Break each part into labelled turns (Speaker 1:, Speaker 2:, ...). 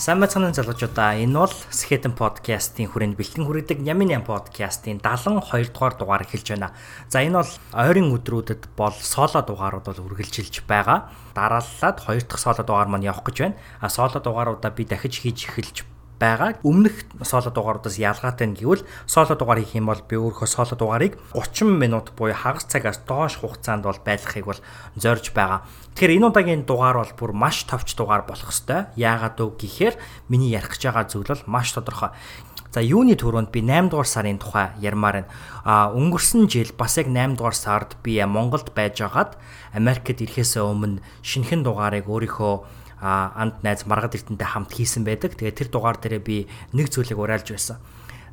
Speaker 1: Сайн байцгаана залуучуудаа. Энэ бол Skeleton podcast-ийн хүрээнд бэлтгэн хүргэдэг Ямин Ям podcast-ийн 72 дугаар дугаар эхэлж байна. За энэ бол ойрын өдрүүдэд бол соло дугаарууд бол үргэлжилж байгаа. Дарааллаад хоёр дахь соло дугаар маань явах гэж байна. А соло дугааруудаа би дахиж хийж эхэлж байгаа. Өмнөх соло дугааруудаас ялгаатай нь гэвэл соло дугаар хийх юм бол би өөрийнхөө соло дугаарыг 30 минут буюу хагас цагаас доош хугацаанд бол байлгахыг бол зорж байгаа. Тэгэхээр энэ удаагийн дугаар бол бүр маш товч дугаар болох хэвээр. Яагаад вэ гэхээр миний ярих гэж байгаа зүйл бол маш тодорхой. За юуны төрөнд би 8 дугаар сарын тухай ярмаар байна. А өнгөрсөн жил бас яг 8 дугаар сард би Монголд байж байгаад Америкт ирэхээс өмнө шинэхэн дугаарыг өөрийнхөө анд найз маргад эрдэнтэй хамт хийсэн байдаг. Тэгээд тэр дугаар дээрээ би нэг зүйлийг уриалж байсан.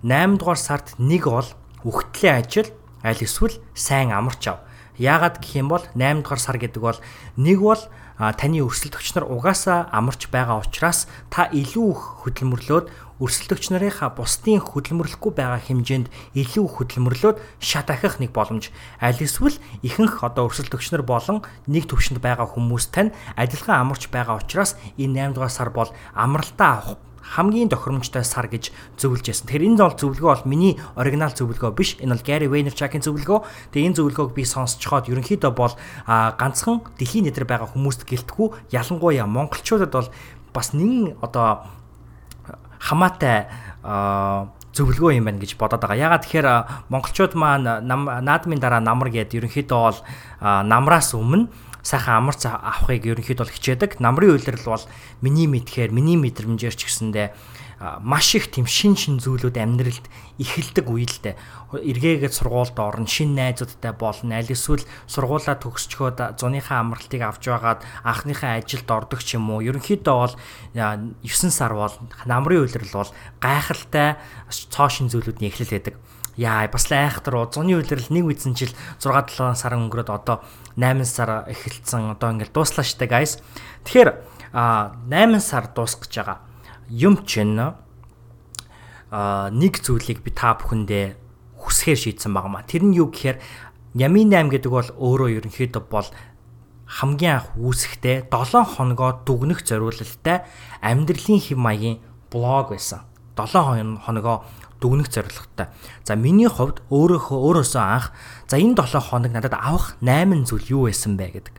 Speaker 1: 8 дугаар сард нэг бол үхтлийн ажил аль эсвэл сайн амарч ав. Яагаад гэх юм бол 8 дугаар сар гэдэг бол нэг бол таны өрсөлдөгч нар угаасаа амарч байгаа учраас та илүү их хөдөлмөрлөөд өрсөлдөгч нарынхаа бусдын хөдөлмөрлөхгүй байгаа хэмжээнд илүү хөдөлмөрлөөд шат ахих нэг боломж. Аль эсвэл ихэнх одоо өрсөлдөгч нар болон нэг төвшөнд байгаа хүмүүс тань адилхан амарч байгаа учраас энэ 8 дугаар сар бол амралтаа авах хамгийн тохиромжтой сар гэж зөвлөж байсан. Тэгэхээр энэ бол зөвлөгөө бол миний оригинал зөвлөгөө биш. Энэ бол Gary Vaynerchuk-ийн зөвлөгөө. Тэгээ энэ зөвлөгөөг би сонсцоход ерөнхийдөө бол ганцхан дэлхийн нийтээр байгаа хүмүүст гэлтгүү ялангуяа монголчуудад бол бас нэгэн одоо хамаатай зөвлөгөө юм байна гэж бодоод байгаа. Ягаад тэгэхээр монголчууд маань наадмын дараа намар гээд ерөнхийдөө бол намраас өмнө сайхан амарч авахыг ерөнхийдөө бол хичээдэг. Намрын үйлрэл бол миний мэдхээр миний мэдрэмжээр ч гэсэндээ маш их тийм шин шин зүйлүүд амьдралд эхэлдэг үе л дээ. Эргээгээд сургуульд орно, шин найзуудтай болно. Аль эсвэл сургуулаа төгсчгөөд зуныхаа амралтыг авч байгаад анхныхаа ажилд ордог ч юм уу. Ерөнхийдөө бол 9 сар бол намрын үйлрэл бол гайхалтай цоо шин зүйлүүдний эхлэл байдаг яа бас айхтар зуны үйлрэл нэг үдсэн жил 6 7 сар өнгөрөөд одоо 8 сар эхэлсэн одоо ингээд дуслаа штэ guys. Тэгэхээр 8 сар дуусгаж байгаа юм чинь а нэг зүйлийг би та бүхэндээ хүсхээр шийдсэн байгаа маа. Тэр нь юу гэхээр Ямин 8 гэдэг бол өөрөө ерөнхийдөө бол хамгийн анх үүсэхдээ 7 хоногоо дүгнэх зориулалтай амьдралын хэм маягийн блог байсан. 7 хоногоо дүгнэх зорилготой. За миний хувьд өөрөөхөө өөрөөсөө анх за энэ 7 хоног надад авах 8 зүйл юу байсан бэ гэдэг.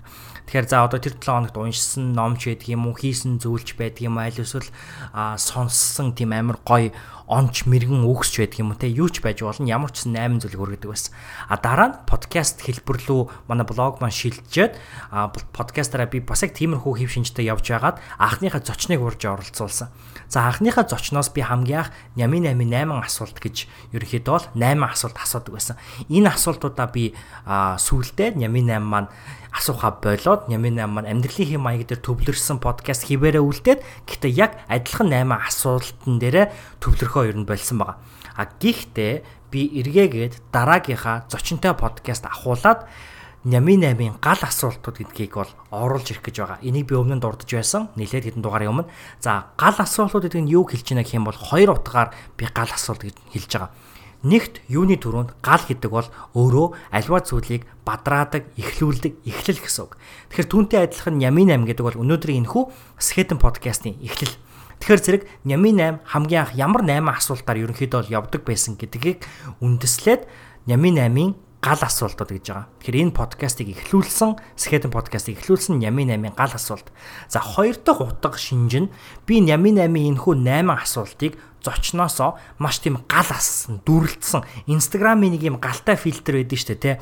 Speaker 1: Тэгэхээр за одоо тэр 7 хоногт уншсан ном ч байдаг юм уу, хийсэн зүйлч байдаг юм аль эсвэл сонссон тийм амар гоё онч мэрэгэн үгсч байдаг юм уу те юу ч байж болно ямар ч 8 зүйлийг өргөдөг байсан. А дараа нь подкаст хэлбэр рүү манай блог маань шилжээд подкастаараа би бас яг тиймэрхүү хэв шинжтэй явж байгаад анхныхаа зочныг урьж оролцуулсан. За анхныхаа зочноос би хамгийн анх Нямын 8 8 асуулт гэж ерөөхдөө бол 8 асуулт асуудаг байсан. Энэ асуултуудаа би сүүлдээ Нямын 8 маань асууха болоод Нямын 8 маань амьдралын хэм маяг дээр төвлөрсөн подкаст хിവэрэ үлдээд гэхдээ яг адилхан 8 асуултан дээр төвлөрөхөө ер нь болсон байгаа. А гэхдээ би эргээгээд дараагийнхаа зочинтой подкаст ахуулаад Нямын 8-ын гал асуултууд гэдгийг бол оруулж ирэх гэж байгаа. Энийг би өмнө нь дурдж байсан. Нилээд хэдэн дугаарын өмнө. За гал асуултууд гэдэг нь юу хэлж байна гэх юм бол хоёр утгаар би гал асуулт гэж хэлж байгаа. Нэгт юуны төрөнд гал гэдэг бол өөрөө альва зүйлийг бадраадаг, эхлүүлдэг, эхлэл гэсэн үг. Тэгэхээр түүнтэй адилхан Нямин 8 гэдэг бол өнөөдрийн энэхүү Skeleton podcast-ийн эхлэл. Тэгэхээр зэрэг Нямин 8 хамгийн анх ямар 8 асуултаар ерөнхийдөө явдаг байсан гэдгийг үндэслээд Нямин 8-ын гал асуултууд гэж байгаа. Тэгэхээр энэ подкастыг эхлүүлсэн, Skeleton podcast-ыг эхлүүлсэн Нямин 8-ын гал асуулт. За хоёр дахь утга шинж нь би Нямин 8-ын энэхүү 8 асуултыг зочноосоо маш тийм гал ассан, дүрлэлсэн. Инстаграмын нэг юм галтай фильтр байдаг шүү дээ, тэ.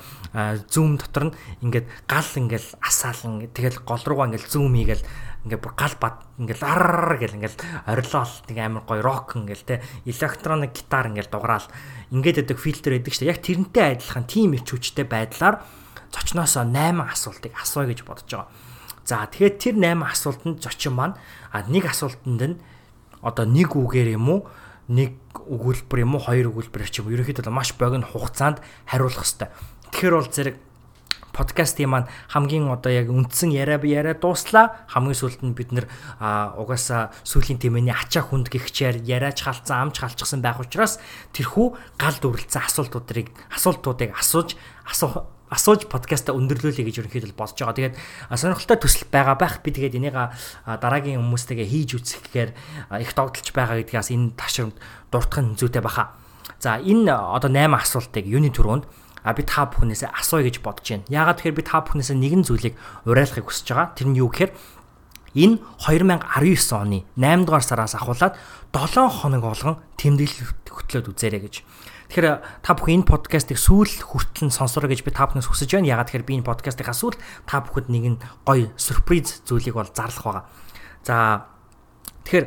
Speaker 1: Зүүм дотор нь ингээд гал ингээл асаалan тэгэл гол руугаа ингээл зүүм хийгээл ингээд бүр гал бат ингээл ар гэл ингээл орилол нэг амар гоё рок ингээл тэ электроник гитар ингээл дуграал ингээд өгдөг фильтр байдаг шүү дээ. Яг тэрнтэй адилхан тим их хүчтэй байдлаар зочноосоо 8 асуултыг асууя гэж бодож байгаа. За тэгэхээр тэр 8 асуултанд зочин маань нэг асуултанд нь одоо нэг үгээр юм уу нэг өгүүлбэр юм уу хоёр өгүүлбэр ч юм уу ерөнхийдөө маш богино хугацаанд хариулах хэрэгтэй. Тэгэхээр бол зэрэг подкастын маань хамгийн одоо яг үндсэн яриа яриа дууслаа. Хамгийн сүүлд нь бид нэр угаасаа сүүлийн тэмээний ачаа хүнд гихчээр яриач халцсан амч халчихсан байх учраас тэрхүү гал дүрлцэн асуултуудыг асуултуудыг асууж асуу асууж подкаста өндөрлүүлье гэж ерөнхийдөө бодож байгаа. Тэгээд сонирхолтой төсөл байгаа байх. Би тэгээд энийг дараагийн хүмүүстэйгээ хийж үзэхээр их догдолж байгаа гэдгээс энэ ташрамд дуртах нь зүйтэй баха. За энэ одоо 8 асуултыг юуны төрөнд а би та бүхнээсээ асууя гэж бодож байна. Яагаад тэгэхээр би та бүхнээсээ нэгэн зүйлийг уриалахыг хүсэж байгаа. Тэр нь юу гэхээр энэ 2019 оны 8 дугаар сараас ахуулаад 7 хоног болгон тэмдэглэл хөтлөөд үзээрэй гэж. Тэгэхээр та бүхэн энэ подкастыг сүүл хүртэл нь сонсороо гэж би та бүхнээс хүсэж байна. Ягаад тэгэхээр би энэ подкастынхаа сүүл та бүхэд нэгэн гоё сюрприз зүйлийг бол зарлах байгаа. За тэгэхээр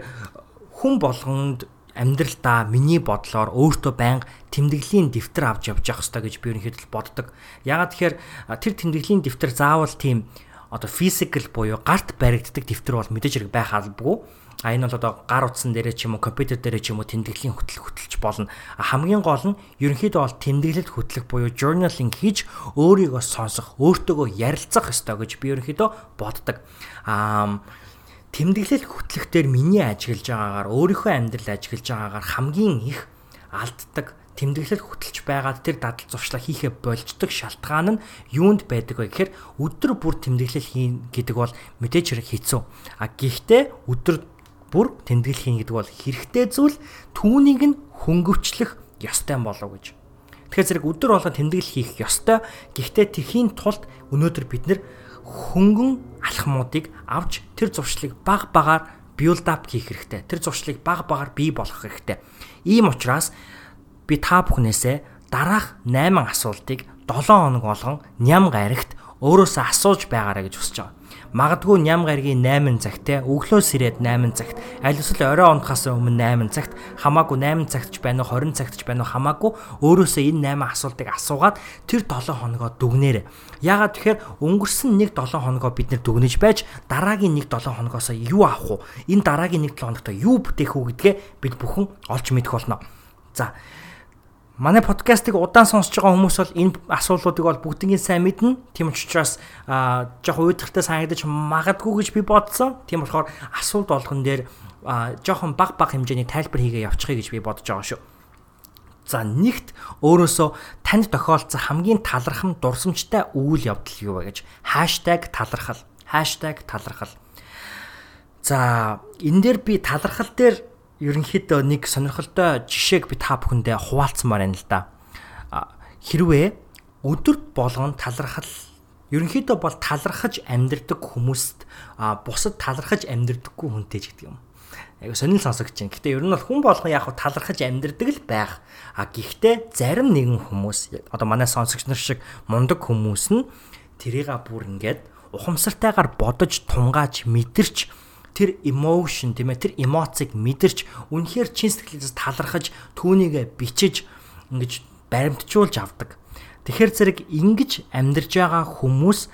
Speaker 1: хүн болгонд амьдралдаа миний бодлоор өөртөө байнга тэмдэглэлийн дэвтэр авч явж явах хэрэгтэй гэж би ерөнхийдөө боддог. Ягаад тэгэхээр тэр тэмдэглэлийн дэвтэр заавал тийм одоо физикл буюу гарт баригддаг дэвтэр бол мэдээж хэрэг байх албагүй А энэ бол одоо гар утсан дээрээ ч юм уу компьютер дээрээ ч юм уу тэмдэглэлийн хөтлөх хөтлж болно. Хамгийн гол нь ерөнхийдөө бол тэмдэглэл хөтлөх буюу journaling хийж өөрийгөө сонсох, өөртөөгөө ярилцах ёстой гэж би ерөнхийдөө боддог. Аа тэмдэглэл хөтлөхдөө миний ажиглаж байгаагаар өөрийнхөө амьдрал ажиглаж байгаагаар хамгийн их алддаг тэмдэглэл хөтлж байгаад тэр дадал зуршлаа хийхэ болждог шалтгаан нь юунд байдаг вэ гэхээр өдөр бүр тэмдэглэл хийн гэдэг бол мэдээж хэрэг хэцүү. А гэхдээ өдөр бүр тэмдэглэл хийн гэдэг бол хэрэгтэй зүйл түүнийг нь хөнгөвчлөх ёстой болов гэж. Тэгэхээр зэрэг өдөр болгон тэмдэглэл хийх ёстой. Гэхдээ тэхийн тулд өнөөдөр бид нэр хөнгөн алхмуудыг авч тэр зуршлыг баг багаар build up хийх хэрэгтэй. Тэр зуршлыг баг багаар бий болгох хэрэгтэй. Ийм учраас би та бүхнээсээ дараах 8 асуултыг 7 хоног болгон ням гарагт өөрөөсөө асууж байгаарай гэж хүсэж байгаа. Магадгүй ням гаргийн 8 цагт те өглөөс ирээд 8 цагт аль эсвэл орой унахаас өмнө 8 цагт хамаагүй 8 цагт ч байна уу 20 цагт ч байна уу хамаагүй өөрөөсөө энэ 8 асуултыг асуугаад тэр 7 хоногоо дүгнээрэй. Яагаад тэгэхээр өнгөрсөн нэг 7 хоногоо бид нэр дүгнэж байж дараагийн нэг 7 хоногоос юу авах вэ? Энэ дараагийн нэг 7 хоногт юу бүтээх үү гэдгээ бид бүхэн олж мэдэх болно. За манай подкастыг удаан сонсож байгаа хүмүүс бол энэ асуултуудыг бол бүгднийг сайн мэднэ. Тийм учраас жоох уйдгартай санагдаж магадгүй гэж би бодсон. Тийм болохоор асуулт болгон дээр жоохон баг баг хэмжээний тайлбар хийгээ явуучихъя гэж би бодож байгаа шүү. За нэгт өөрөөсөө танд тохиолдсон хамгийн талархам дурсамжтай үйл явдал юу вэ гэж #талархал #талархал. За энэ дээр би талархал дээр ерөнхийдөө нэг сонирхолтой жишээг би та бүхэндээ хуваалцмаар байна л да. Хэрвээ өдөр болгон талархал ерөнхийдөө бол талархаж амьдрдаг хүмүүст бусад талархаж амьдрдаггүй хүнтэй ч гэдэг юм. Яг сонирхол сонсогч чинь. Гэтэ ер нь бол хүн болгон яг талархаж амьдрдаг л байх. А гэхдээ зарим нэгэн хүмүүс одоо манай сонсогч нар шиг мундаг хүмүүс нь тэрийг бүр ингээд ухамсартайгаар бодож тунгааж мэдэрч тэр emotion тийм ээ тэр эмоцийг мэдэрч үнэхээр чин сэтгэлээс талархаж түүнийгээ бичиж ингэж баримтжуулж авдаг. Тэгэхээр зэрэг ингэж амьдарж байгаа хүмүүс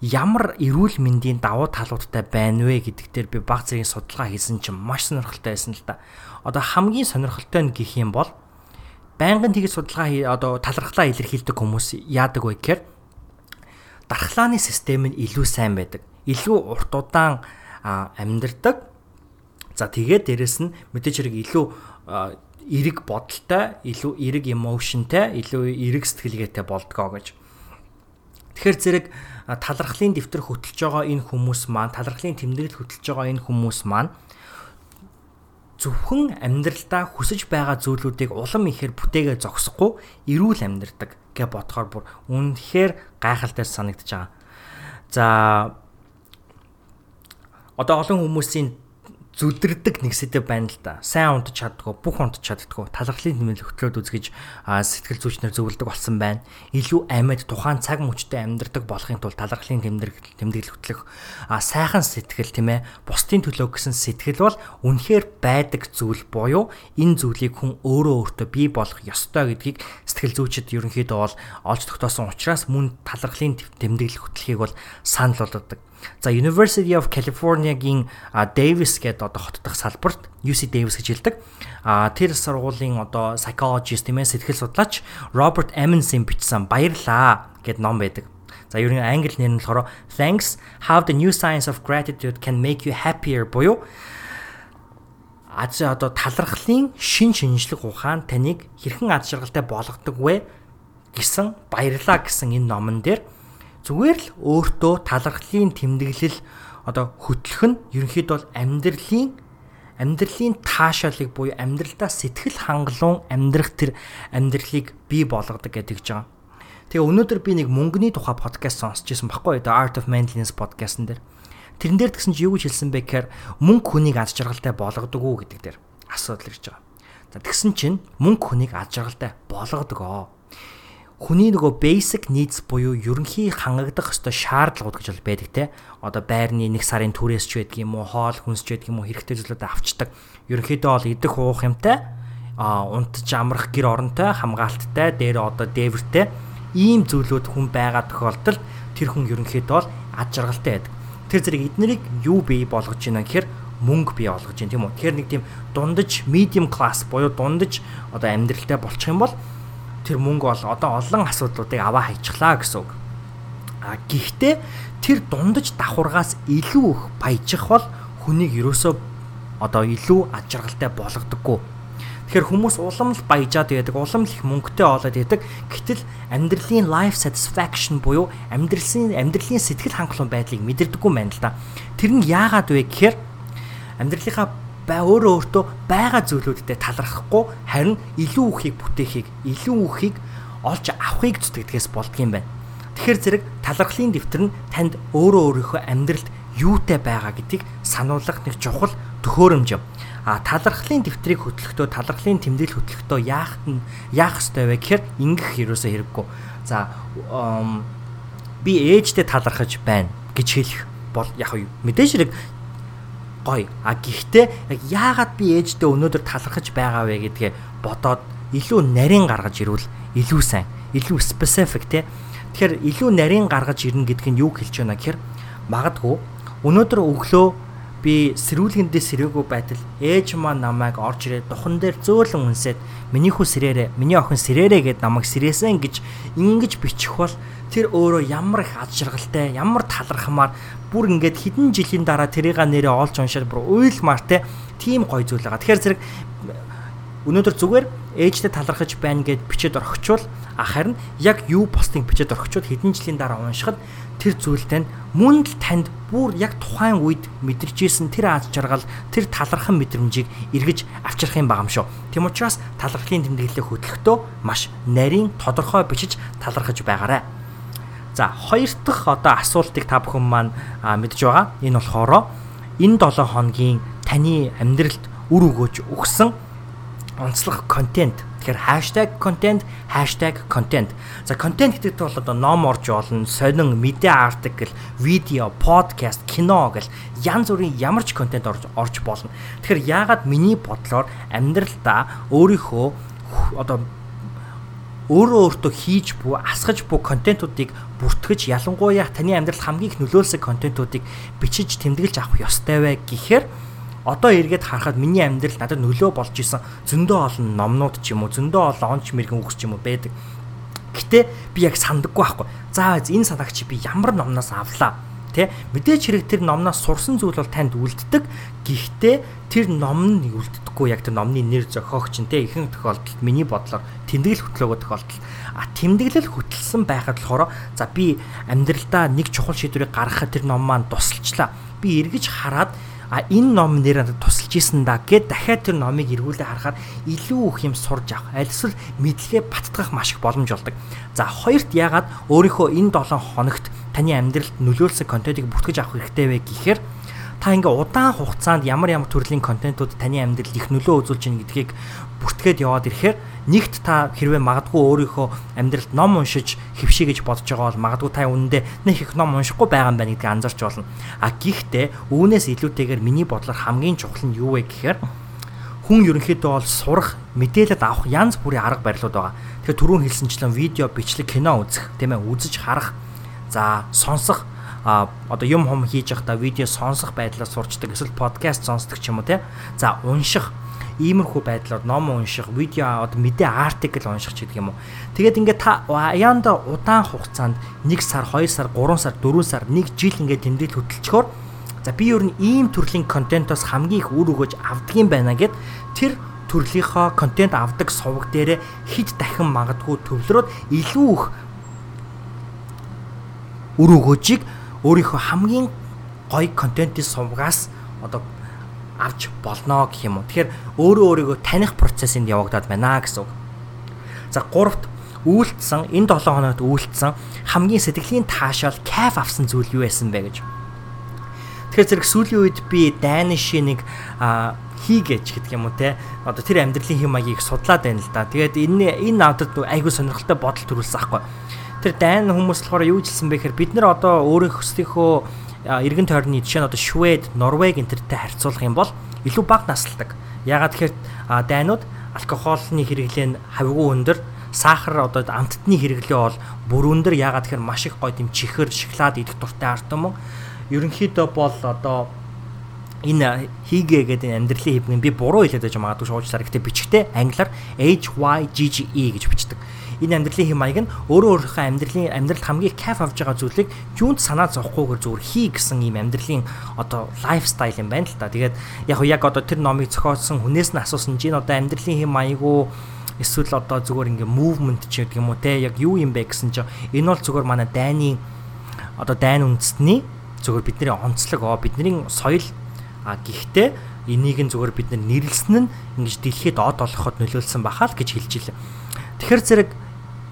Speaker 1: ямар эрүүл мэндийн давуу талуудтай байна вэ гэдэг дээр би баг зэргийн судалгаа хийсэн чинь маш сонирхолтой байсан л да. Одоо хамгийн сонирхолтой нь гэх юм бол байнгын тэгж судалгаа одоо талархлаа илэрхийлдэг хүмүүс яадаг вэ гэхээр дархлааны систем нь илүү сайн байдаг. Илүү урт удаан амьдардаг. За тэгээд дээрэс нь мэдээж хэрэг илүү эрэг бодолтой, илүү эрэг эмоушнтэй, илүү эрэг сэтгэлгээтэй болдгоо гэж. Тэгэхээр зэрэг талархлын дэвтэр хөтлж байгаа энэ хүмүүс маань, талархлын тэмдэглэл хөтлж байгаа энэ хүмүүс маань зөвхөн амьдралдаа хүсэж байгаа зүйлүүдийг улам ихээр бүтээгээ зогсохгүй эрүүл амьдрдаг гэж бодохоор бүр үнэхээр гайхалтай санагдаж байгаа. За одоо олон хүмүүсийн зүдэрдэг нэг сэдв байна л да. Сайн унтж чаддгүй, бүх унтж чаддгүй, талархлын нэмэл хөтлөөд үзгэж сэтгэл зүйчнэр зөвлөдөг болсон байна. Илүү амьд тухайн цаг мөчтөд амьдрдаг болохын тулд талархлын тэмдэг тэмдэглэл хөтлөх сайхан сэтгэл тийм ээ. Бусдын төлөө гэсэн сэтгэл бол үнэхээр байдаг зүйл буюу энэ зүйлийг хүн өөрөө өөртөө бий болгох ёстой гэдгийг сэтгэл зүйчид ерөнхийдөө бол олж тогтоосон учраас мөн талархлын тэмдэглэл хөтлөхийг бол санал болгодог. За University of California-гийн Davis гэдэг одоо хот дахь салбарт UC Davis гэж хэлдэг. А тэр сургуулийн одоо psychologist тийм ээ сэтгэл судлаач Роберт Emmons-ийн бичсэн Баярлаа гэд ном байдаг. За ер нь англи нэр нь болохоор Thanks how the new science of gratitude can make you happier буюу аз одоо талархлын шин шинжлэх ухаан таныг хэрхэн аз жаргалтай болгодог вэ гэсэн баярлаа гэсэн энэ номон дээр Зүгээр л өөртөө талархлын тэмдэглэл одоо хөтлөх нь ерөнхийдөө бол амьдралын амьдралын таашаалыг буюу амьдралдаа сэтгэл хангалуун амьдрах тэр амьдралыг бий болгодог гэдэг байгаа. Тэгээ өнөөдөр би нэг мөнгөний тухай подкаст сонсч ирсэн баггүй The Art of Manliness подкастн дээр. Тэрэн дээр тэгсэн чи юу гэж хэлсэн бэ гэхээр мөнгө хүнийг аз жаргалтай болгодог уу гэдэг дээр асуудал ирж байгаа. За тэгсэн чинь мөнгө хүнийг аз жаргалтай болгодог хүний нөгөө basic needs буюу ерөнхий хангагдах ёстой шаардлагууд гэж бол байдаг те. Одоо байрны нэг сарын түрээс ч байдаг юм уу, хоол хүнс ч байдаг юм уу, хэрэгтэй зүйлүүд авчдаг. Ерөнхийдөө бол идэх уух юмтай, а унтж амрах гэр оронтой, хамгаалттай, дээр одоо дээвэртэй ийм зүйлүүд хүн байгаа тохиолдолд тэр хүн ерөнхийдөө бол ад жаргалтай байдаг. Тэр зэрэг эднэрийг юу бий болгож байна гэхээр мөнгө бий болгож байна тийм үү. Тэгэхээр нэг тийм дундаж medium class буюу дундаж одоо амьдралтай болчих юм бол тэр мөнгө бол одоо олон асуудлуудыг аваа хайчихлаа гэсэн үг. А гэхдээ тэр дундаж давхургаас илүү их баяжих бол хүнийг ерөөсөө одоо илүү аж аргалтай болгодоггүй. Тэгэхээр хүмүүс улам л баяжаад байдаг, улам л их мөнгөтэй болоод байдаг. Гэтэл амьдралын life satisfaction буюу амьдралын амьдралын сэтгэл хангалуун байдлыг мэдэрдэггүй байна л да. Тэр нь яагаад вэ гэхээр амьдралынхаа бай өөрөө өөртөө байгаа зүйлүүдэд талархахгүй харин илүү үхийг бүтээхийг илүү үхийг олж авахыг зүтгэдгээс болдгийм байна. Тэгэхээр зэрэг талархлын дэвтэр нь танд өөрөө өөрийнхөө амьдралд юутай байгаа гэдгийг сануулгах нэг чухал төхөөрөмж юм. А талархлын дэвтрийг хөтлөхдөө талархлын тэмдэглэл хөтлөхдөө яах нь яах ёстой вэ гэхээр ингэх ерөөсөө хэрэггүй. За би ээжтэй талархаж байна гэж хэлэх бол яг мэдээж хэрэг гоё. А гэхдээ яг яагаад би ээждээ өнөөдөр талархаж байгаа вэ гэдгээ бодоод илүү нарийн гаргаж ирвэл илүү сайн, илүү specific те. Тэгэхээр илүү нарийн гаргаж ирнэ гэдг нь юу хэлж байна гэхээр магадгүй өнөөдөр өглөө би сэрүүлгэндээ сэрээгүй байтал ээж маань намайг орж ирээд духан дээр зөөлөн үнсээд миний хүү сэрээрээ миний охин сэрээрээ гэд намайг сэрээсэн гэж ингэж бичих бол тэр өөрөө ямар их ад жаргалтай ямар талархмаар бүр ингээд хэдэн жилийн дараа тэрийг нэрээ олж уншаад бүр уйлмаар те тийм гоё зүйл байгаа. Тэгэхээр зэрэг өнөөдөр зүгээр ээжтэй талархаж байна гэд бичээд орхичвол харин яг юу постыг бичээд орхичвол хэдэн жилийн дараа уншихад тэр зүйлтэй мөн л танд бүр яг тухайн үед мэдэрчээсэн тэр аз жаргал тэр талархан мэдрэмжийг эргэж авчрах юм байгаа юм шүү. Тэм учраас талархлын тэмдэглэлээ хөтлөхдөө маш нарийн тодорхой бичиж талархаж байгаарай. За хоёр дахь одоо асуултыг та бүхэн маань мэдж байгаа. Энэ болохоор энэ 7 хоногийн таны амьдралд үр өгөөж өгсөн онцлог контент Тэгэхээр #content #content. За контент гэдэгт бол одоо ном орж олно, сонин, мэдээ артикл, видео, подкаст, кино гэл янз бүрийн ямар ч контент орж орж болно. Тэгэхээр яагаад миний бодлоор амьдралдаа өөрийнхөө одоо өөрөө өөртөө хийж буй асгаж буй контентуудыг бүртгэж ялангуяа таны амьдралд хамгийн их нөлөөлсөн контентуудыг бичиж тэмдэглэж авах ёстой вэ гэхээр одоо эргээд харахад миний амьдрал надад нөлөө болж исэн зөндөө олон номнууд ч юм уу зөндөө олон онч мэрэгэн үгс ч юм уу байдаг. Гэтэ би яг сандаггүй байхгүй. За энэ санааг чи би ямар номноос авлаа? Тэ мэдээч хэрэг тэр номноос сурсан зүйл бол танд үлддэг. Гэхдээ тэр ном нь үлддэггүй яг тэр номны нэр зохиогч нь тэ ихэнх тохиолдолд миний бодлоор тэмдэглэл хөтлөөгөө тохиолдол. А тэмдэглэл хөтлсөн байхад болохоор за би амьдралдаа нэг чухал шийдвэрийг гаргахад тэр ном маань тусалчлаа. Би эргэж хараад а энэ ном нэр тусалж исэн да гэд дахиад тэр номыг эргүүлээ харахаар илүү их юм сурж авах аль эсвэл мэдлэгээ баттгах маш их боломж олдог. За хоёрт яагаад өөрийнхөө энэ 7 хоногт таны амьдралд нөлөөлсөн контентыг бүртгэж авах хэрэгтэй вэ гэхээр та ингээ удаан хугацаанд ямар ямар төрлийн контентууд таны амьдралд их нөлөө үзүүлж байгаа гэдгийг бүртгээд яваад ирэхээр нэгт та хэрвээ магадгүй өөрийнхөө амьдралд ном уншиж хөвший гэж бодож байгаа бол магадгүй та үнэндээ нэг их ном уншихгүй байгаа юм байна гэдгийг анзарч болно. А гэхдээ үүнээс илүүтэйгээр миний бодлоор хамгийн чухал нь юу вэ гэхээр хүн ерөнхийдөө бол сурах, мэдээлэл авах янз бүрийн арга барилууд байгаа. Тэгэхээр түрүүн хэлсэнчлэн видео, бичлэг, кино үзэх, тийм ээ, үзэж харах, за сонсох а одоо юм хум хийж явахдаа видео сонсох байдлаар сурчдаг эсвэл подкаст сонсдог ч юм уу те. За унших иймэрхүү байдлаар ном унших, видео аваад мэдээ артикл унших ч гэдэг юм уу. Тэгээд ингээд та аяанда удаан хугацаанд 1 сар, 2 сар, 3 сар, 4 сар, 1 жил ингээд тэмдэглэл хөтөлчгөөр за би ер нь ийм төрлийн контентоос хамгийн их үр өгөөж авдгийм байна гэд тэр төрлийнхөө контент авдаг сувг дээрээ хэд дахин магадгүй төвлөрөөд илүү их үр өгөөжийг өөрийнхөө хамгийн гоё контентын сувгаас одоо авч болно гэх юм уу. Тэгэхээр өөрөө өөрийгөө таних процессыг явагдаад байна гэсэн үг. За гуравт үйлдэлсэн энэ 7 хоногт үйлдэлсэн хамгийн сэтгэлийн таашаал кайф авсан зүйл юу байсан бэ гэж. Тэгэхээр зэрэг сүүлийн үед би дайнишийн нэг хийгээч гэдэг юм уу те одоо тэр амьдралын хэм маягийг судлаад байна л да. Тэгээд энэ энэ надад айгүй сонирхолтой бодол төрүүлсэн аахгүй. Тэр дайн хүмүүс болохоор юу жилсэн бэ гэхээр бид нар одоо өөрийнхөө эргэн тойрны жишээ нь одоо Швед, Норвег энтертэй харьцуулах юм бол илүү бага насалдаг. Ягаад тэгэхээр дайнууд алкогольны хэрэглээ нь хавьгүй өндөр, сахар одоо амттны хэрэглээ бол бүр өндөр. Ягаад тэгэхээр маш их гоё юм чихэр, шоколад идэх дуртай ард юм. Ерөнхийдөө бол одоо энэ хийгээ гэдэг амьдралын хэвгэн би буруу хэлээд байж магадгүй шуужлаар гэхдээ бичгтээ англиар HYGGE гэж бичдэг. Энэ амьдралын хэм маяг нь өөрөө өөрийнхөө амьдралын амьдралд хамгийн кайф авж байгаа зүйлийг юунд санаа зовхгүйгээр зүгээр хий гэсэн ийм амьдралын одоо лайфстайл юм байна л та. Тэгээд яг яг одоо тэр номыг зохиосон хүнээс нь асуусан чинь одоо амьдралын хэм маяг уу эсвэл одоо зүгээр ингээ movement ч гэдэг юм уу те яг юу юм бэ гэсэн чинь энэ бол зүгээр манай дайны одоо дайн үндэстний зүгээр бидний онцлог оо бидний соёл А гэхдээ энийг нь зүгээр бид нэрлсэн нь ингэж дэлхийд од олоход нөлөөлсөн бахаа л гэж хэлж илээ. Тэгэхээр зэрэг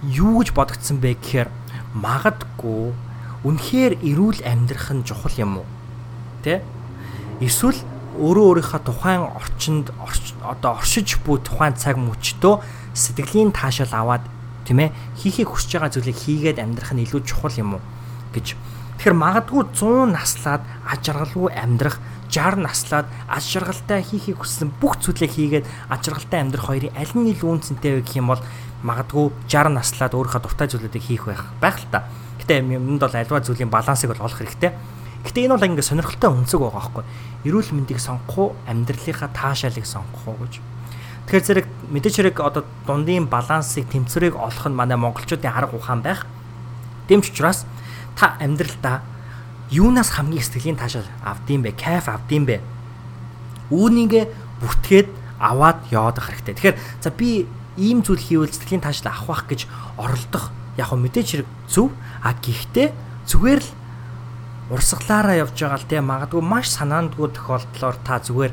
Speaker 1: юу гэж бодогдсон бэ гэхээр магадгүй үнэхээр эрүүл амьдрах нь чухал юм уу? Тэ? Эсвэл өөрөө өөрийнхөө тухайн орчинд одоо оршиж буй тухайн цаг мөчтөө сэтгэлийн таашаал аваад тийм ээ хийхийг хүсэж байгаа зүйлийг хийгээд амьдрах нь илүү чухал юм уу гэж. Тэгэхээр магадгүй 100 наслаад ажиргалгүй амьдрах 60 наслаад аз жаргалтай хийхийг хүссэн бүх зүйлээ хийгээд аз жаргалтай амьдрах хоёрын аль нь илүү үнцэнтэй вэ гэх юм бол магадгүй 60 наслаад өөрийнхөө дуртай зүйлүүдийг хийх байх байх л та. Гэтэ юмд бол альва зүйлийн балансыг бол олох хэрэгтэй. Гэтэ энэ бол ингээ сонирхолтой өнцөг байгаа байхгүй. Эрүүл мэндийг сонгох уу, амьдралынхаа таашаалыг сонгох уу гэж. Тэгэхээр зэрэг мэдээч хэрэг одоо дундын балансыг тэмцвэрийг олох нь манай монголчуудын арга ухаан байх. Тэмч учраас та амьдралдаа юунаас хамгийн сэтгэлийн таашаал авдсан бэ? Кайф авдсан бэ? Үүнийгээ бүртгээд аваад яваад хэрэгтэй. Тэгэхээр за би ийм зүйл хийвэл сэтгэлийн таашаал авах байх гэж оролдох яг хөө мэдээч хэрэг зөв. А гэхдээ зүгээр л урсгалаараа явж байгаа л те магадгүй маш санаандгүй тохиолдлоор та зүгээр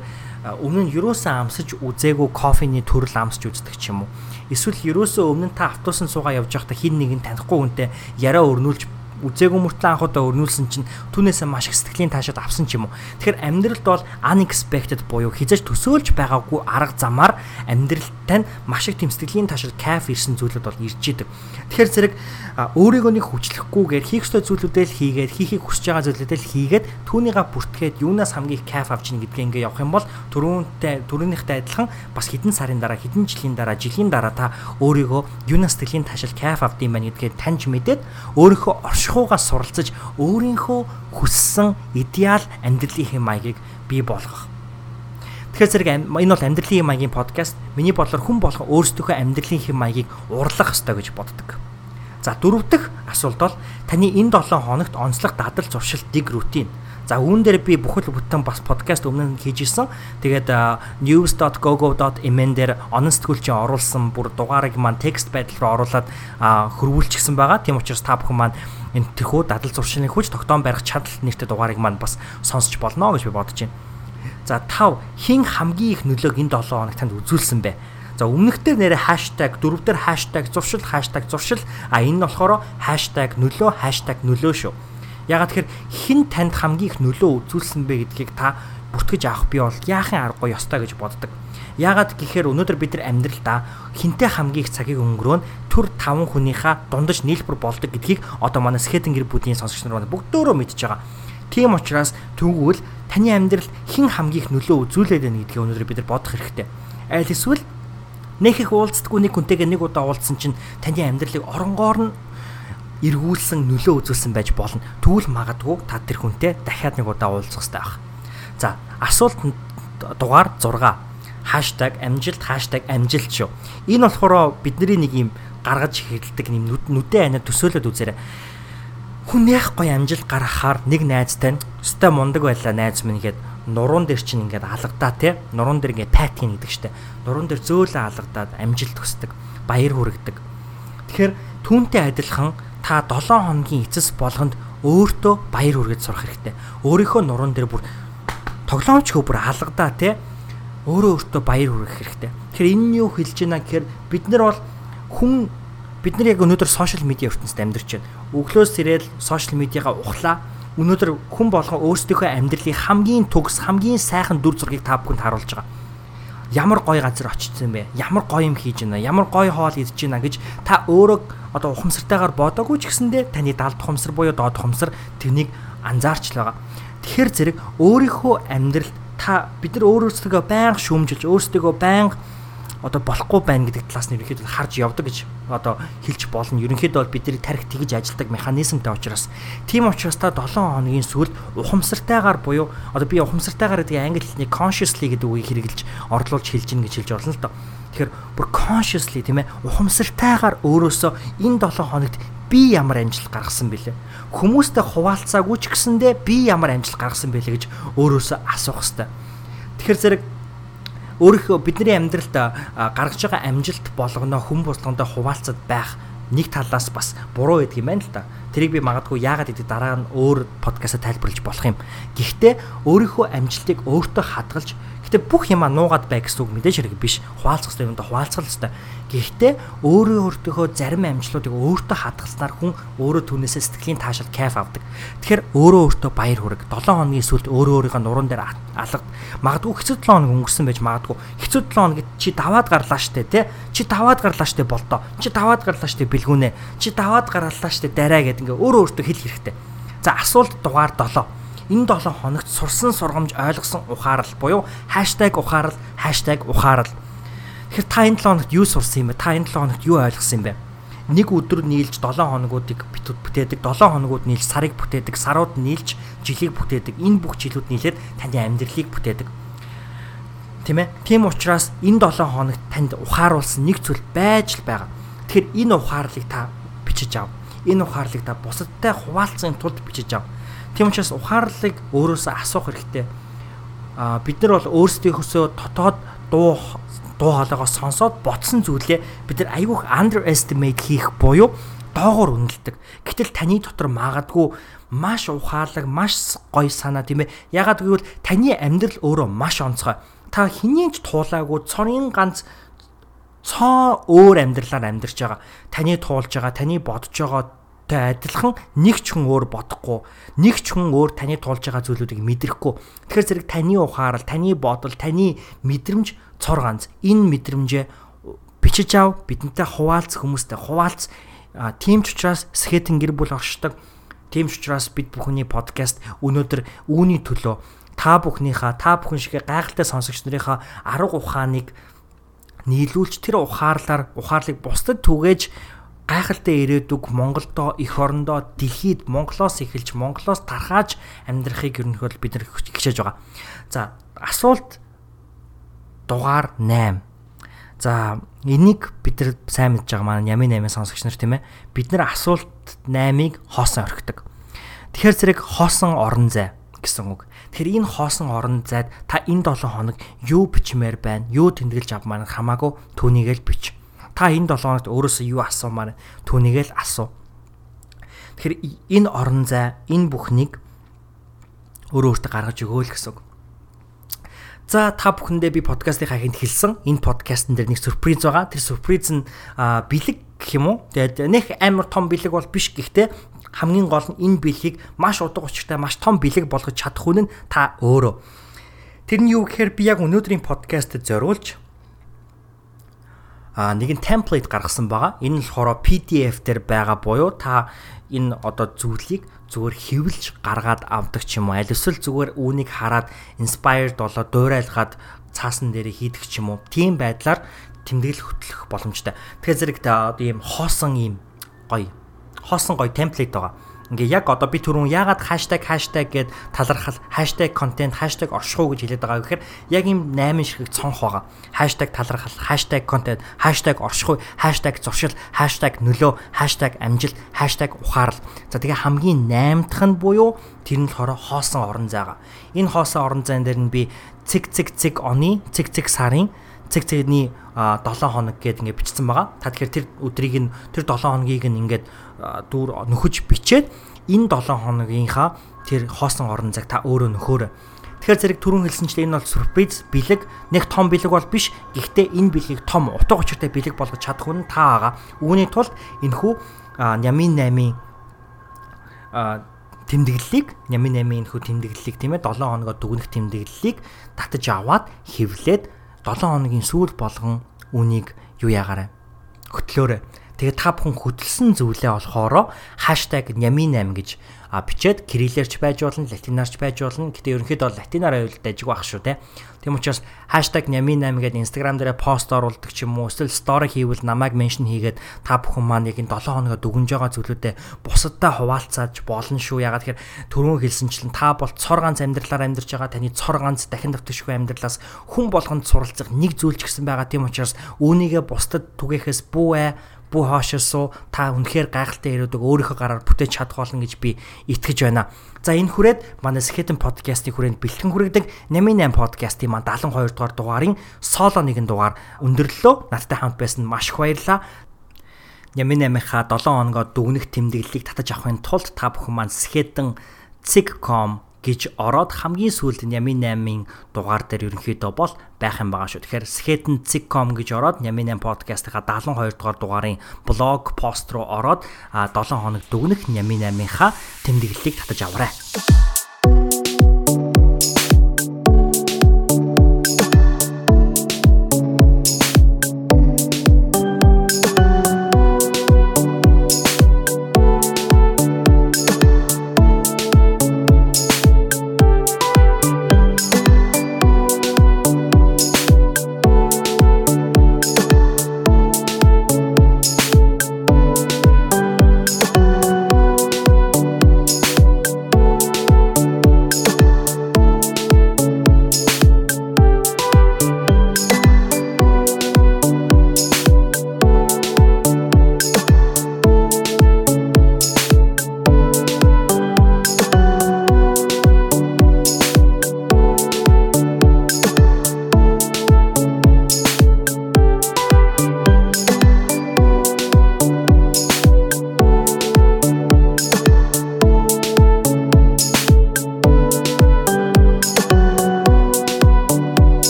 Speaker 1: өмнө нь юуроосаа амсаж үзээгүй кофений төрөл амсаж үздэг ч юм уу. Эсвэл юуроосаа өмнө та автобусан суугаа явж байхдаа хин нэгэн танихгүй хүнтэй яриа өрнүүлж үзээгүй мөртлөө анх удаа өрнүүлсэн чинь түүнээсээ маш их сэтгэлийн таашаад авсан ч юм уу. Тэгэхээр амьдралд бол unexpected буюу хизэж төсөөлж байгаагүй арга замаар амьдралтай нь маш их тэм сэтгэлийн таашаал кайф ирсэн зүйлүүд бол ирж идэг. Тэгэхээр зэрэг өөрийгөө нэг хүчлэхгүйгээр хийх ёстой зүйлүүдээ л хийгээд хийхийг хүсэж байгаа зүйлүүдээ л хийгээд түүнийгээ бүртгээд юунаас хамгийн их кайф авч ийн гэдгээ ингээ явах юм бол түрүүнтэй түрүүнийхтэй адилхан бас хэдэн сарын дараа хэдэн жилийн дараа жилийн дараа та өөрийгөө юунаас сэтгэлийн таашаал кайф авдсан байна гэдгээ таньж мэдээд өөрийнхөө оршихуугаас суралцаж өөрийнхөө хүссэн идеал амьдралын маягийг бий болгох Тэгэхээр зэрэг энэ бол амьдралын маягийн подкаст. Миний бодлоор хүн болгон өөрсдийнхөө амьдралын маягийг урлах ёстой гэж боддог. За дөрөв дэх асуулт бол таны энэ 7 хоногт онцлог дадал зуршил dig рутин. За үүн дээр би бүхэл бүтэн бас подкаст өмнө нь хийж исэн. Тэгээд news.gogo.mn дээр онон сэтгүүлчийн оруулсан бүр дугаарыг маань текст байдал руу оруулаад хөрвүүлчихсэн байгаа. Тийм учраас та бүхэн маань энэ тэрхүү дадал зуршилын хүч тогтоон барих чадал нэртэй дугаарыг маань бас сонсч болно гэж би бодож байна. За 5 хин хамгийн их нөлөөг энэ 7 хоног танд үзүүлсэн бэ? За өмнөхдөр нэрэ хаштаг дөрөвдөр хаштаг зуршил хаштаг зуршил а энэ нь болохоор хаштаг нөлөө хаштаг нөлөө шүү. Ягаад тэгэхээр хэн танд хамгийн их нөлөө үзүүлсэн бэ гэдгийг та бүртгэж авах би бол яахын аргагүй ёстой гэж боддог. Яагаад гэхээр өнөөдөр бид нар амьдралдаа хинтээ хамгийн их цагийг өнгөрөөн төр таван хүнийхээ дундаж нийлбэр болдог гэдгийг одоо манай скетинг гэр бүлийн сонсогч нар бүгдөө мэдж байгаа. Тийм учраас тэгвэл таны амьдралд хэн хамгийн их нөлөө үзүүлээд байна гэдгийг өнөөдөр бид нар бодох хэрэгтэй. Аль эсвэл нэг их уулздаггүй нэг хүнтэйгээ нэг удаа уулзсан чинь таны амьдралыг оронгоор нь эргүүлсэн нөлөө үзүүлсэн байж болно. Тэгвэл магадгүй та тэр хүнтэй дахиад нэг удаа уулзах хэрэгтэй байх. За асуулт дугаар 6 #амжилт #амжилт шүү. Энэ болохоор бидний нэг юм гаргаж хэлдэг юм нүдэн анаа төсөөлөд үзээрэй. Хүн яг гоё амжилт гаргахаар нэг найзтай нь өстой мундаг байлаа найз минь гэхэд нуруунд дээр чинь ингээд алгадаа те нуруунд дээр ингээд патин гэдэг штэ нуруунд дээр зөөлөн алгадаад амжилт төсдөг баяр хүрэгдэг тэгэхээр түүнтэй адилхан та 7 хоногийн эцэс болгонд өөртөө баяр хүргэж сурах хэрэгтэй. Өөрийнхөө нуруунд дээр бүр тоглоомч хөө бүр алгадаа те өөрөө өөртөө баяр хүргэх хэрэгтэй. Тэгэхээр энэ нь юу хэлж байна гэхээр бид нар бол хүн бид нар яг өнөөдөр сошиал медиа ертөнцид амьдарч байна. Өглөөс ирээд сошиал медиагаа ухлаа. Өнөөдөр хүн болгон өөрсдийнхөө амьдралын хамгийн төгс хамгийн сайхан дүр зургийг та бүхэнд харуулж байгаа. Ямар гоё газар очсон бэ? Ямар гоё юм хийж байна? Ямар гоё хоол идэж байна гэж та өөрөө одоо ухамсартайгаар бодоогүй ч гэсэндээ таны далд ухамсар буюу доод ухамсар тэрнийг анзаарч л байгаа. Тэгэхээр зэрэг өөрийнхөө амьдрал та бид нар өөрөөсөө байнга шүүмжилж өөрсдөө байнга одоо болохгүй байна гэдэг талаас нь ерөнхийдөө харж явдаг гэж одоо хэлж болно. Ерөнхийдөө бол бидний тарих тэгж ажилдаг механизмтай учраас тийм учраас та 7 хоногийн сүүлд ухамсартайгаар буюу одоо би ухамсартайгаар гэдэг англи хэлний consciously гэдэг үгийг хэрэгжилж орлуулж хэлж гин гэж хэлж болно л доо. Тэгэхээр бүр consciously тийм ээ ухамсартайгаар өөрөөсөө энэ 7 хоногт би ямар амжилт гаргасан бэлээ. Хүмүүстэй хуваалцаагүй ч гэсэндээ би ямар амжилт гаргасан бэлээ гэж өөрөөсөө асуух хэрэгтэй. Тэгэхээр зэрэг өөрийнхөө бидний амьдралд гаргаж байгаа амжилт болгоно хүм болгондоо хуваалцад байх нэг талаас бас буруу байдаг юм байна л да. Тэрийг би магадгүй яагаад гэдэг дараа нь өөр подкастаа тайлбарлаж болох юм. Гэхдээ өөрийнхөө амжилтыг өөртөө хадгалж Гэтэ бүх юма нуугаад бай гэсэн үг мэдээж хэрэг биш. Хуваалцах хэрэгтэй юм да хуваалцах хэрэгтэй. Гэхдээ өөрөө өөртөөхөө зарим амжилтуудыг өөртөө хадгалснаар хүн өөрөө түүнээсээ сэтгэлийн таашаал кайф авдаг. Тэгэхээр өөрөө өөртөө баяр хүрэг 7 хоногийн сүүлд өөрөө өөрийнхөө нуруунд дээр алгад магадгүй хэцүү 7 хоног өнгөрсөн байж магадгүй. Хэцүү 7 хоногт чи даваад гарлаа штэ тий. Чи даваад гарлаа штэ болдоо. Чи даваад гарлаа штэ бэлгүүнэ. Чи даваад гарлаа штэ дараа гэдэг ингээ өөрөө өөртөө хэл хэрэгтэй. За асуулт дугаар 7 энэ 7 хоногт сурсан сургамж ойлгосон ухаарал буюу #ухаарал #ухаарал. Тэгэхээр та энэ 7 хоногт юу сурсан юм бэ? Та энэ 7 хоногт юу ойлгосон юм бэ? Нэг өдөр нийлж 7 хоногуудыг бүтээдэг, 7 хоногуд нийлж сарыг бүтээдэг, сарууд нийлж жилийг бүтээдэг. Энэ бүх жилүүд нийлээд таны амьдралыг бүтээдэг. Тийм ээ? Тийм учраас энэ 7 хоногт танд ухааруулсан нэг зүйл байж л байгаа. Тэгэхээр энэ ухаарлыг та бичиж ав. Энэ ухаарлыг та бусадтай хуваалцахын тулд бичиж ав. Тийм учраас ухаарлыг өөрөөсөө асуух хэрэгтэй. Аа бид нар бол өөрсдийнхөөсөө дотоод дуу дуу хоолойгоо сонсоод ботсон зүйлээ бид нар айгүйх underestimate хийх буюу доогоор үнэлдэг. Гэтэл таны дотор магадгүй маш ухаалаг, маш гоё санаа тийм ээ. Ягаад гэвэл таны амьдрал өөрөө маш онцгой. Та хинээч туулаагүй цорын ганц цоо өөр амьдралаар амьдарч байгаа. Таны туулж байгаа, таны бодож байгаа тэй адилхан нэг ч хүн өөр бодохгүй. Нэг ч хүн өөр таны тулж байгаа зүйлүүдийг мэдрэхгүй тэгэхээр зэрэг таны ухаарал таны бодол таны мэдрэмж цор ганц. Энэ мэдрэмжээ бичиж ав бидэнтэй хуваалц хүмүүстэй хуваалц. Тийм ч учраас скетинг гэр бүл оршдог. Тийм ч учраас бид бүхний подкаст өнөөдөр үүний төлөө та бүхнийхээ та бүхэн шиг гайхалтай сонсогч нарынхаа арга ухааныг нийлүүлж тэр ухаарлаар ухаарлыг бусдад түгээж гайхалтай ирээдүг Монголдо эх орондоо дэлхийд Монголоос эхэлж Монголоос тархааж амьдрахыг ерөнхийдөө бид нар хичээж байгаа. За асуулт дугаар 8. За энийг бид нар сайн мэдж байгаа маань Ямын 8-ын сонсогч нар тийм ээ. Бид нар асуулт 8-ыг хоосон орхидог. Тэгэхээр зэрэг хоосон орон зай гэсэн үг. Тэгэхээр энэ хоосон орон зайд та энэ 7 хоног юу бичмээр байна? Юу тэмдэглэж авмаар хамаагүй түүнийг л бич та энэ 7 хоногт өөрөөсөө юу асуумаар түүнийг л асуу. Тэгэхээр энэ орон зай, энэ бүхнийг өөрөө өөртөө гаргаж өгөөл гэсэн үг. За та бүхэндээ би подкастын хахинд хэлсэн. Энэ подкастн дээр нэг сюрприз байгаа. Тэр сюрприз нь бэлэг гэх юм уу? Тэгээд нэг амар том бэлэг бол биш гэхдээ хамгийн гол нь энэ бэлгийг маш удаг учиртай маш том бэлэг болгож чадах нь та өөрөө. Тэр нь юу гэхээр би яг өнөөдрийн подкастт зориулж нэгэн темплейт гаргасан байгаа. Энэ нь болохоор PDF дээр байгаа буюу та энэ одоо зүйлийг зүгээр хэвлж гаргаад авдаг ч юм уу. Аль эсвэл зүгээр үүнийг хараад inspired болоод дуурайлгаад цаасан дээр хийдэг ч юм уу. Тийм байдлаар тэмдэглэл хөтлөх боломжтой. Тэгэхээр зэрэг одоо ийм хоосон ийм гоё хоосон гоё темплейт байгаа. Ингээ яг одоо би түрүүн яагаад хаштаг хаштаг гэд талархал хаштаг контент хаштаг оршихуу гэж хэлээд байгаа гэхээр яг ийм 8 ширхэг цонх байгаа. Хаштаг талархал, хаштаг контент, хаштаг оршихуй, хаштаг зуршил, хаштаг нөлөө, хаштаг амжилт, хаштаг ухаарл. За тэгээ хамгийн 8 дахь нь буюу тэр нь болохоор хоосон орон зайгаа. Энэ хоосон орон зайн дээр нь би цэг цэг цэг оны, цэг цэг сарын цэг цэгний 7 хоног гээд ингээд бичсэн байгаа. Та тэгэхээр тэр өдрийг нь тэр 7 хоногийг нь ингээд дүүр нөхөж бичээд энэ 7 хоногийнхаа тэр хоосон орон цаг та өөрөө нөхөөрэй. Тэгэхээр зэрэг түрүүн хэлсэнчлээ энэ бол сюрприз бэлэг нэг том бэлэг бол биш. Гэхдээ энэ бэлгийг том утга учиртай бэлэг болгож чадах хүн та байгаа. Үүний тулд энэхүү нямын 8-ын тэмдэглэлийг нямын 8-ын энэхүү тэмдэглэлийг тийм ээ 7 хоногоо дүгнэх тэмдэглэлийг татаж аваад хэвлээд 7 хоногийн сүүл болгон үнийг юу яагаарай? Хөтлөөрэй Тэгээд та бүхэн хөдөлсөн зүйлээ болохоро #nyamin8 гэж бичээд кириллэрч байж болно, латинаарч байж болно. Гэтэ ерөнхийдөө латинаар авилт ажиг байх шүү те. Тийм учраас #nyamin8 гэдэг Instagram дээр пост оруулдаг ч юм уу, эсвэл стори хийвэл намайг меншн хийгээд та бүхэн маань яг энэ 7 хоногоо дүгнж байгаа зүйлүүдэд бусадтай хуваалцааж болно шүү. Ягаад тэгэхээр түрүүн хэлсэнчлэн та бол цор ганц амьдралаар амьдарч байгаа таны цор ганц дахин давтагшгүй амьдралаас хүн болгонд суралцах нэг зүйл ч гэсэн байгаа. Тийм учраас үүнийгээ бусдад түгээхээс бүү ээ бүү хоошоосоо та үнэхээр гайхалтай ирээдүг өөрийнхөө гараар бүтээж чадах болно гэж би итгэж байна. За энэ хүрээд манай Skeleton podcast-ийн хүрээнд бэлтгэн хүрэгдэг 88 podcast-ийн маань 72 дугаар дугаарын соло нэгэн дугаар өндөрлөлөө. Надтай хамт байсан маш их баярлалаа. Нямын 8-ийнхаа 7 хоногоо дүгнэх тэмдэглэлийг татаж авахын тулд та бүхэн маань Skeleton Zig.com гэж ороод хамгийн сүүлд нь Ями 8-ын дугаар дээр ерөнхийдөө бол байх юм байгаа шүү. Тэгэхээр sketen.com гэж ороод Ями 8 подкастынхаа 72 дугаар дугаарын блог пост руу ороод 7 хоног дүгнэх Ями 8-ынхаа тэмдэглэлийг татаж аваарай.